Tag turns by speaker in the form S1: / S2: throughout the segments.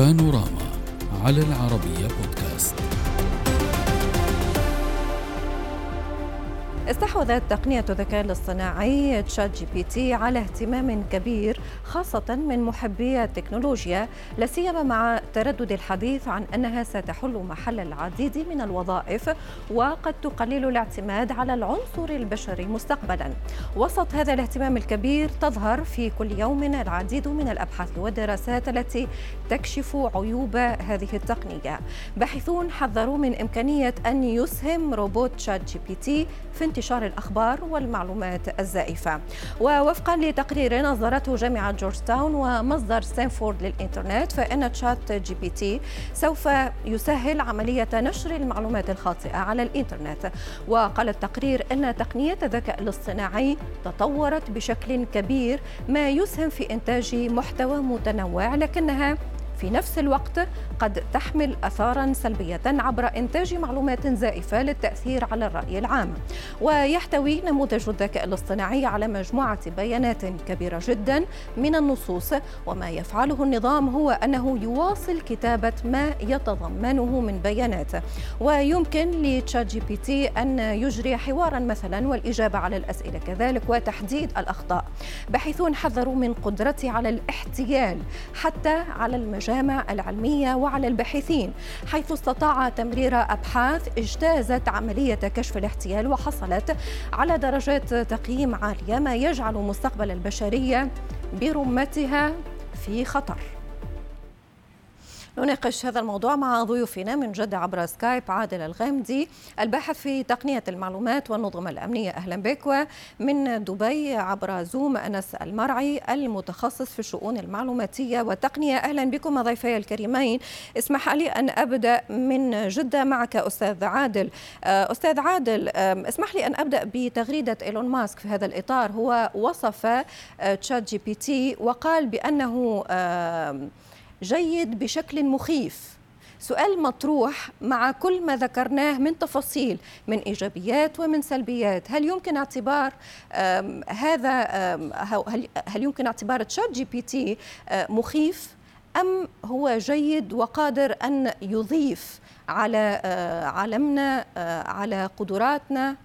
S1: بانوراما على العربية.
S2: استحوذت تقنية الذكاء الاصطناعي ChatGPT على اهتمام كبير خاصة من محبي التكنولوجيا لا سيما مع تردد الحديث عن أنها ستحل محل العديد من الوظائف وقد تقلل الاعتماد على العنصر البشري مستقبلا. وسط هذا الاهتمام الكبير تظهر في كل يوم العديد من الأبحاث والدراسات التي تكشف عيوب هذه التقنية. باحثون حذروا من إمكانية أن يسهم روبوت ChatGPT في انتشار الأخبار والمعلومات الزائفة. ووفقا لتقرير نشرته جامعة جورج تاون ومرصد ستانفورد للإنترنت فإن ChatGPT سوف يسهل عملية نشر المعلومات الخاطئة على الإنترنت. وقال التقرير أن تقنية الذكاء الاصطناعي تطورت بشكل كبير ما يسهم في إنتاج محتوى متنوع لكنها في نفس الوقت قد تحمل اثارا سلبية عبر إنتاج معلومات زائفة للتأثير على الرأي العام. ويحتوي نموذج الذكاء الاصطناعي على مجموعة بيانات كبيرة جدا من النصوص وما يفعله النظام هو أنه يواصل كتابة ما يتضمنه من بيانات. ويمكن ل ChatGPT أن يجري حوارا مثلا والإجابة على الأسئلة كذلك وتحديد الأخطاء باحثون حذروا من قدرته على الاحتيال حتى على المجال المجامع العلمية وعلى الباحثين حيث استطاع تمرير أبحاث اجتازت عملية كشف الاحتيال وحصلت على درجات تقييم عالية ما يجعل مستقبل البشرية برمتها في خطر. نناقش هذا الموضوع مع ضيوفنا من جدة عبر سكايب عادل الغامدي الباحث في تقنية المعلومات والنظم الأمنية. أهلا بك. ومن دبي عبر زوم أنس المرعي المتخصص في الشؤون المعلوماتية والتقنية. أهلا بكم ضيفي الكريمين. اسمح لي أن أبدأ من جدة معك أستاذ عادل. أستاذ عادل اسمح لي أن أبدأ بتغريدة إيلون ماسك في هذا الإطار. هو وصف ChatGPT وقال بأنه جيد بشكل مخيف. سؤال مطروح مع كل ما ذكرناه من تفاصيل من إيجابيات ومن سلبيات. هل يمكن اعتبار هذا هل يمكن اعتبار ChatGPT مخيف؟ أم هو جيد وقادر أن يضيف على عالمنا على قدراتنا؟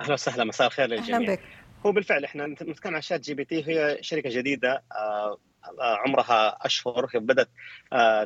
S3: أهلا وسهلا مساء الخير للجميع.
S2: أهلا بك.
S3: هو بالفعل إحنا نتكلم عن ChatGPT هي شركة جديدة عمرها أشهر. بدأت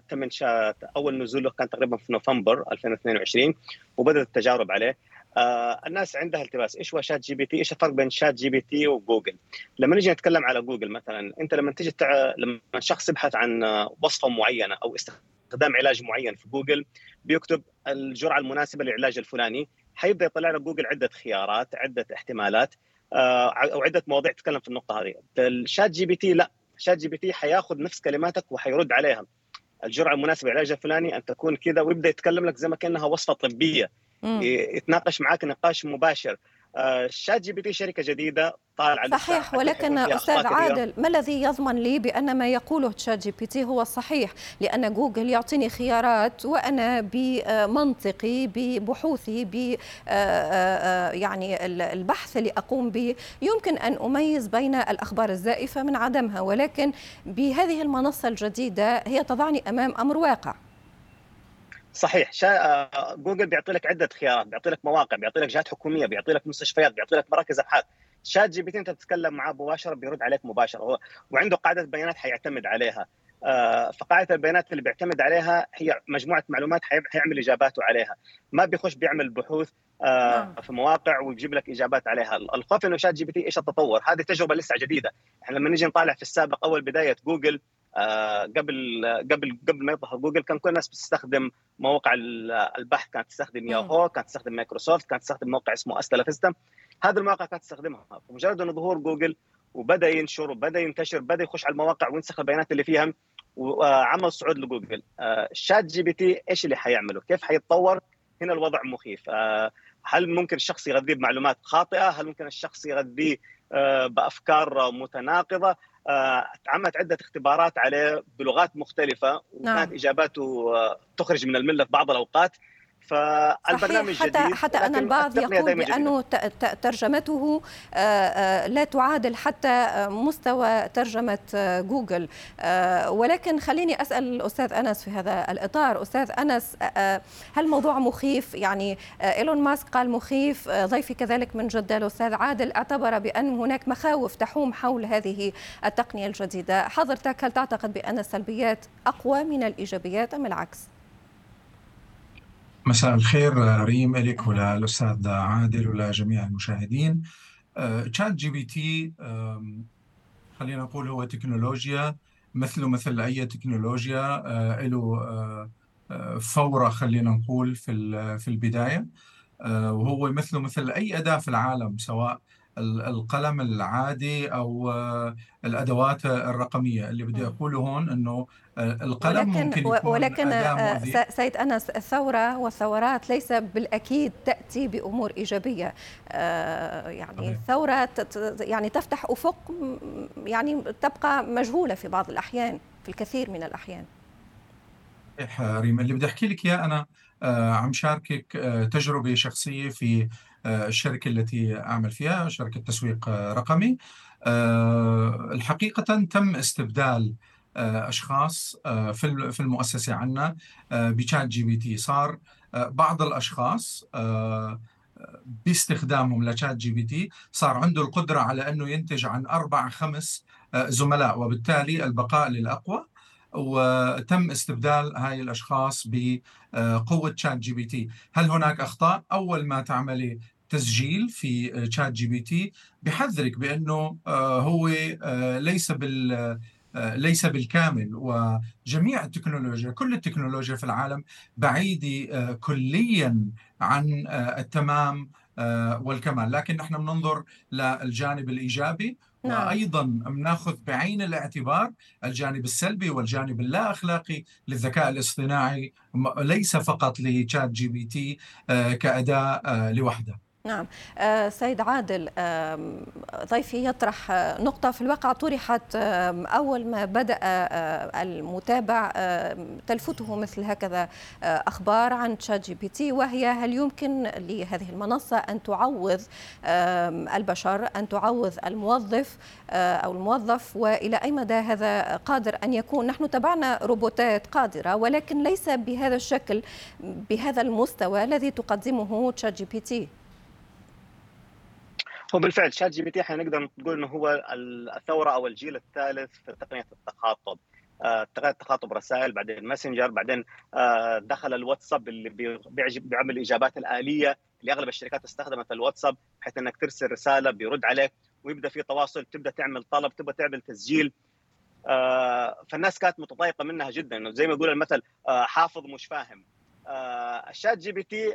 S3: تم انشاء أول نزوله كان تقريبا في نوفمبر 2022 وبدأت التجارب عليه. آه الناس عندها التباس. إيش هو ChatGPT؟ إيش الفرق بين ChatGPT وجوجل؟ لما نيجي نتكلم على جوجل مثلا أنت لما تيجي تع... لما شخص يبحث عن وصفة معينة أو استخدام علاج معين في جوجل بيكتب الجرعة المناسبة للعلاج الفلاني حيبدأ يطلع لك جوجل عدة خيارات عدة احتمالات آه أو عدة مواضيع تتكلم في النقطة هذه. ال ChatGPT لا. ChatGPT حياخذ نفس كلماتك وحيرد عليها. الجرعة المناسبة للعلاج الفلاني أن تكون كذا ويبدأ يتكلم لك زي ما كأنها وصفة طبية. مم. يتناقش معك نقاش مباشر. ChatGPT شركة جديدة طالعة
S2: صحيح ولكن أستاذ عادل ما الذي يضمن لي بأن ما يقوله ChatGPT هو الصحيح لأن جوجل يعطيني خيارات وأنا بمنطقي ببحوثي ب يعني البحث اللي أقوم به. يمكن أن أميز بين الأخبار الزائفة من عدمها ولكن بهذه المنصة الجديدة هي تضعني أمام أمر واقع.
S3: صحيح شا... جوجل بيعطي لك عدة خيارات بيعطي لك مواقع بيعطي لك جهات حكومية بيعطي لك مستشفيات بيعطي لك مراكز أبحاث. شات جي بي تي أنت بتتكلم معاه مباشرة بيرد عليك مباشرة هو وعنده قاعدة بيانات حيعتمد عليها. آه فقاعدة البيانات اللي بيعتمد عليها هي مجموعة معلومات حيعمل إجاباته عليها. ما بيخش بيعمل بحوث آه في مواقع ويجيب لك إجابات عليها. الخوف إنه شات جي بي تي إيش التطور؟ هذه تجربة لسه جديدة. إحنا لما نيجي نطالع في السابق أول بداية جوجل آه قبل قبل قبل ما يظهر جوجل كان كل الناس بتستخدم مواقع البحث كانت تستخدم ياهو كانت تستخدم مايكروسوفت كانت تستخدم موقع اسمه ألتا فيستا هذه المواقع كانت تستخدمها. فمجرد إنه ظهور جوجل وبدأ ينشر وبدأ ينتشر بدأ يخش على المواقع وينسخ البيانات اللي فيها وعمل صعود لجوجل. شات جي بي تي إيش اللي حيعمله؟ كيف حيتطور؟ هنا الوضع مخيف. هل ممكن الشخص يغذيه بمعلومات خاطئة؟ هل ممكن الشخص يغذيه بأفكار متناقضة؟ عملت عدة اختبارات عليه بلغات مختلفة وكانت نعم. إجاباته تخرج من الملة في بعض الأوقات فالبرنامج
S2: حتى
S3: جديد
S2: حتى ان البعض يقول بأنه ترجمته آه، آه، لا تعادل حتى مستوى ترجمة جوجل. ولكن خليني أسأل الاستاذ أنس في هذا الإطار. أستاذ أنس هل الموضوع مخيف؟ يعني إيلون ماسك قال مخيف ضيفي كذلك من جده الاستاذ عادل أعتبر بأن هناك مخاوف تحوم حول هذه التقنية الجديدة. حضرتك هل تعتقد بأن السلبيات أقوى من الإيجابيات أم العكس؟
S4: مساء الخير ريم إليك وللأستاذ عادل ولجميع المشاهدين. تشات جي بي تي خلينا نقول هو تكنولوجيا مثله مثل أي تكنولوجيا آه، له آه، آه، فورة خلينا نقول في في البداية. وهو مثله مثل أي أداة في العالم سواء القلم العادي أو الأدوات الرقمية اللي بدي أقوله هون إنه القلم
S2: ولكن
S4: ممكن يكون
S2: ولكن سيد أنس الثورة والثورات ليس بالأكيد تأتي بأمور إيجابية. يعني طبعا. الثورة يعني تفتح أفق يعني تبقى مجهولة في بعض الأحيان في الكثير من الأحيان.
S4: ريم اللي بدي أحكي لك إياه أنا عم شاركك تجربة شخصية في الشركة التي أعمل فيها شركة تسويق رقمي. آه، الحقيقة تم استبدال آه، أشخاص آه، في المؤسسة عنا بشات جي بي تي صار بعض الأشخاص باستخدامهم لشات جي بي تي صار عنده القدرة على أنه ينتج عن أربع خمس زملاء وبالتالي البقاء للأقوى. وتم استبدال هاي الأشخاص بقوة شات جي بي تي، هل هناك أخطاء؟ أول ما تعملي تسجيل في شات جي بي تي بحذرك بأنه آه، هو آه، ليس بال آه، ليس بالكامل. وجميع التكنولوجيا كل التكنولوجيا في العالم بعيدة كليا عن التمام والكمال. لكن نحن بننظر للجانب الإيجابي. نعم. وأيضا بناخذ بعين الاعتبار الجانب السلبي والجانب اللا اخلاقي للذكاء الاصطناعي ليس فقط لشات جي بي تي كأداة لوحده
S2: نعم. آه، سيد عادل ضيفي يطرح آه، نقطة في الواقع. طرحت أول ما بدأ آه، المتابع تلفته مثل هكذا أخبار عن تشات جي بي تي وهي هل يمكن لهذه المنصة أن تعوض البشر أن تعوض الموظف أو الموظف وإلى أي مدى هذا قادر أن يكون؟ نحن تابعنا روبوتات قادرة ولكن ليس بهذا الشكل بهذا المستوى الذي تقدمه تشات جي بي تي
S3: هو بالفعل شات جي بي تي حنقدر نقول إنه هو الثورة أو الجيل الثالث في تقنية التخاطب. آه، تقنية تخاطب رسائل بعدين ماسنجر بعدين آه، دخل الواتساب اللي بيعمل الإجابات الآلية اللي أغلب الشركات استخدمت الواتساب بحيث إنك ترسل رسالة بيرد عليك ويبدأ في تواصل تبدأ تعمل طلب تبدأ تعمل تسجيل. آه، فالناس كانت متضايقة منها جدا. إنه زي ما يقول المثل حافظ مش فاهم. الشات جي بي تي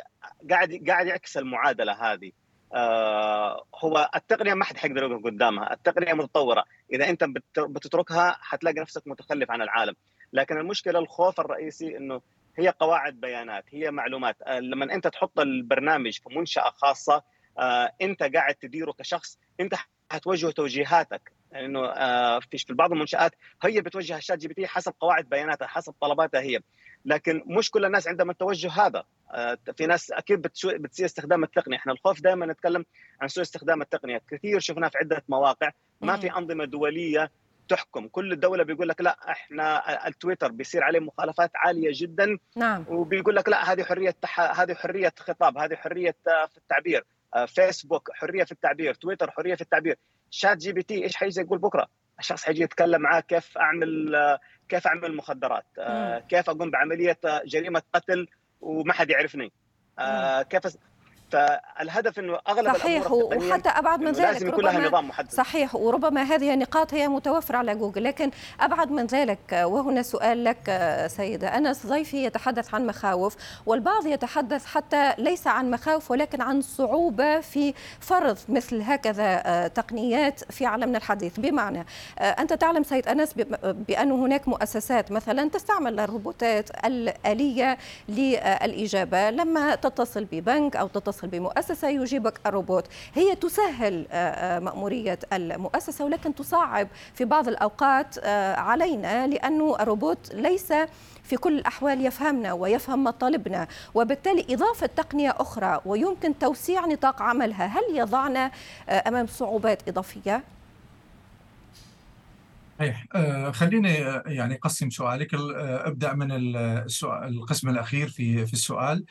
S3: قاعد قاعد يعكس المعادلة هذه. آه، هو التقنية ما حد حيقدر يوقف قدامها، التقنية متطورة، إذا أنت بتتركها حتلاقي نفسك متخلف عن العالم، لكن المشكلة الخوف الرئيسي إنه هي قواعد بيانات، هي معلومات، آه، لما أنت تحط البرنامج في منشأة خاصة آه، أنت قاعد تديره كشخص، أنت حتوجه توجيهاتك. لأنه في بعض المنشآت هي بتوجه الشات جي بي تي حسب قواعد بياناتها حسب طلباتها هي. لكن مش كل الناس عندهم التوجه هذا. آه، في ناس أكيد بتسيء استخدام التقنية. إحنا الخوف دائما نتكلم عن سوء استخدام التقنية. كثير شفناه في عدة مواقع. ما في أنظمة دولية تحكم. كل الدولة بيقول لك لا إحنا التويتر بيصير عليه مخالفات عالية جدا.
S2: نعم.
S3: وبيقول لك لا هذه حرية تح... هذه حرية خطاب هذه حرية آه، في التعبير. آه، فيسبوك حرية في التعبير. تويتر حرية في التعبير. شات جي بي تي إيش حيجي يقول بكرة؟ الشخص حيجي يتكلم معاه كيف أعمل كيف أعمل مخدرات آه كيف أقوم بعملية جريمة قتل وما حد يعرفني آه كيف فالهدف إنه أغلب
S2: صحيح وحتى أبعد من ذلك
S3: لازم يكون لها نظام محدد.
S2: صحيح وربما هذه النقاط هي متوفرة على جوجل لكن أبعد من ذلك وهنا سؤال لك سيدة أنس ضيفي يتحدث عن مخاوف والبعض يتحدث حتى ليس عن مخاوف ولكن عن صعوبة في فرض مثل هكذا تقنيات في عالمنا الحديث. بمعنى أنت تعلم سيد أنس بأن هناك مؤسسات مثلا تستعمل الروبوتات الآلية للإجابة لما تتصل ببنك أو تتصل تتصل بمؤسسة يجيبك الروبوت. هي تسهل مأمورية المؤسسة ولكن تصعب في بعض الأوقات علينا لأنه الروبوت ليس في كل الأحوال يفهمنا ويفهم مطالبنا وبالتالي إضافة تقنية أخرى ويمكن توسيع نطاق عملها هل يضعنا أمام صعوبات إضافية؟
S4: صحيح. آه خليني آه، يعني أقسم سؤالك. آه أبدأ من السؤال القسم الأخير في في السؤال. آه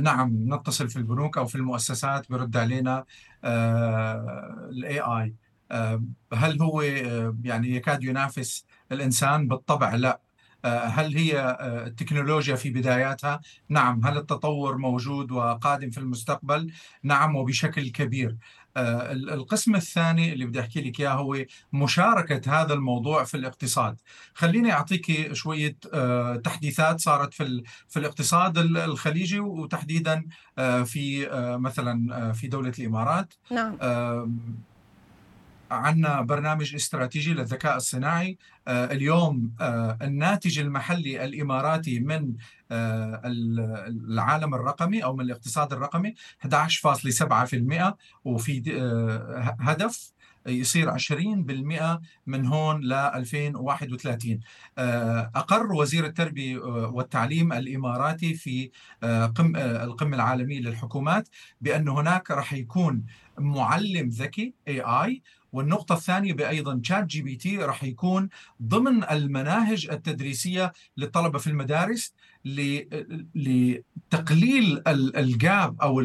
S4: نعم نتصل في البنوك أو في المؤسسات برد علينا الاي اي آه هل هو آه يعني يكاد ينافس الإنسان بالطبع لا آه، هل هي التكنولوجيا في بداياتها؟ نعم، هل التطور موجود وقادم في المستقبل؟ نعم وبشكل كبير. آه، القسم الثاني اللي بدي أحكي لك إياه هو مشاركة هذا الموضوع في الاقتصاد. خليني أعطيك شوية آه، تحديثات صارت في في الاقتصاد الخليجي وتحديدا آه، في مثلا في دولة الإمارات.
S2: نعم.
S4: عندنا برنامج استراتيجي للذكاء الصناعي. اليوم الناتج المحلي الإماراتي من آه، العالم الرقمي أو من الاقتصاد الرقمي 11.7% وفي آه، هدف يصير 20% من هون ل 2031 آه، أقر وزير التربية والتعليم الإماراتي في القمة العالمية للحكومات بأن هناك رح يكون معلم ذكي AI والنقطة الثانية بأيضا شات جي بي تي راح يكون ضمن المناهج التدريسية للطلبة في المدارس. لتقليل الجاب أو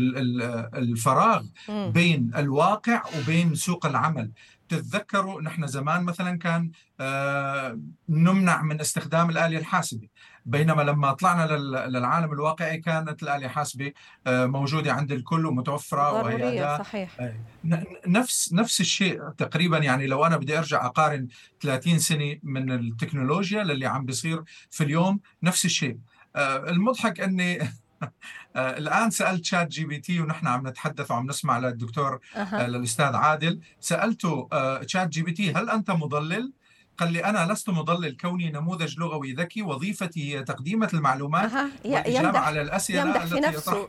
S4: الفراغ بين الواقع وبين سوق العمل. تتذكروا نحن زمان مثلا كان آه، نمنع من استخدام الآلية الحاسبة. بينما لما طلعنا للعالم الواقعي كانت الآلية الحاسبة آه، موجودة عند الكل ومتوفرة
S2: وهي صحيح.
S4: نفس نفس الشيء تقريبا. يعني لو أنا بدي أرجع أقارن 30 سنة من التكنولوجيا للي عم بيصير في اليوم نفس الشيء. آه، المضحك أني آه، الآن سألت ChatGPT ونحن عم نتحدث وعم نسمع للدكتور أه. للأستاذ عادل سألته ChatGPT هل أنت مضلل قال لي أنا لست مضلل كوني نموذج لغوي ذكي وظيفتي هي تقديم المعلومات أه. والإجابة على الأسئلة
S2: يمدح في نفسه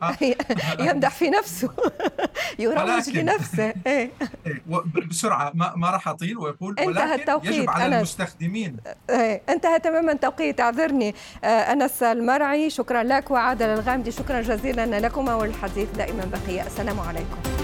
S2: يمدح في نفسه يروج لنفسه إيه.
S4: إيه. بسرعة ما, ما راح أطيل ويقول
S2: انتهى التوقيت
S4: يجب على أنس. المستخدمين
S2: إيه. انتهى تماما التوقيت اعذرني آه، أنس المرعي شكرا لك وعادل الغامدي شكرا جزيلا لكما والحديث دائما بقية السلام عليكم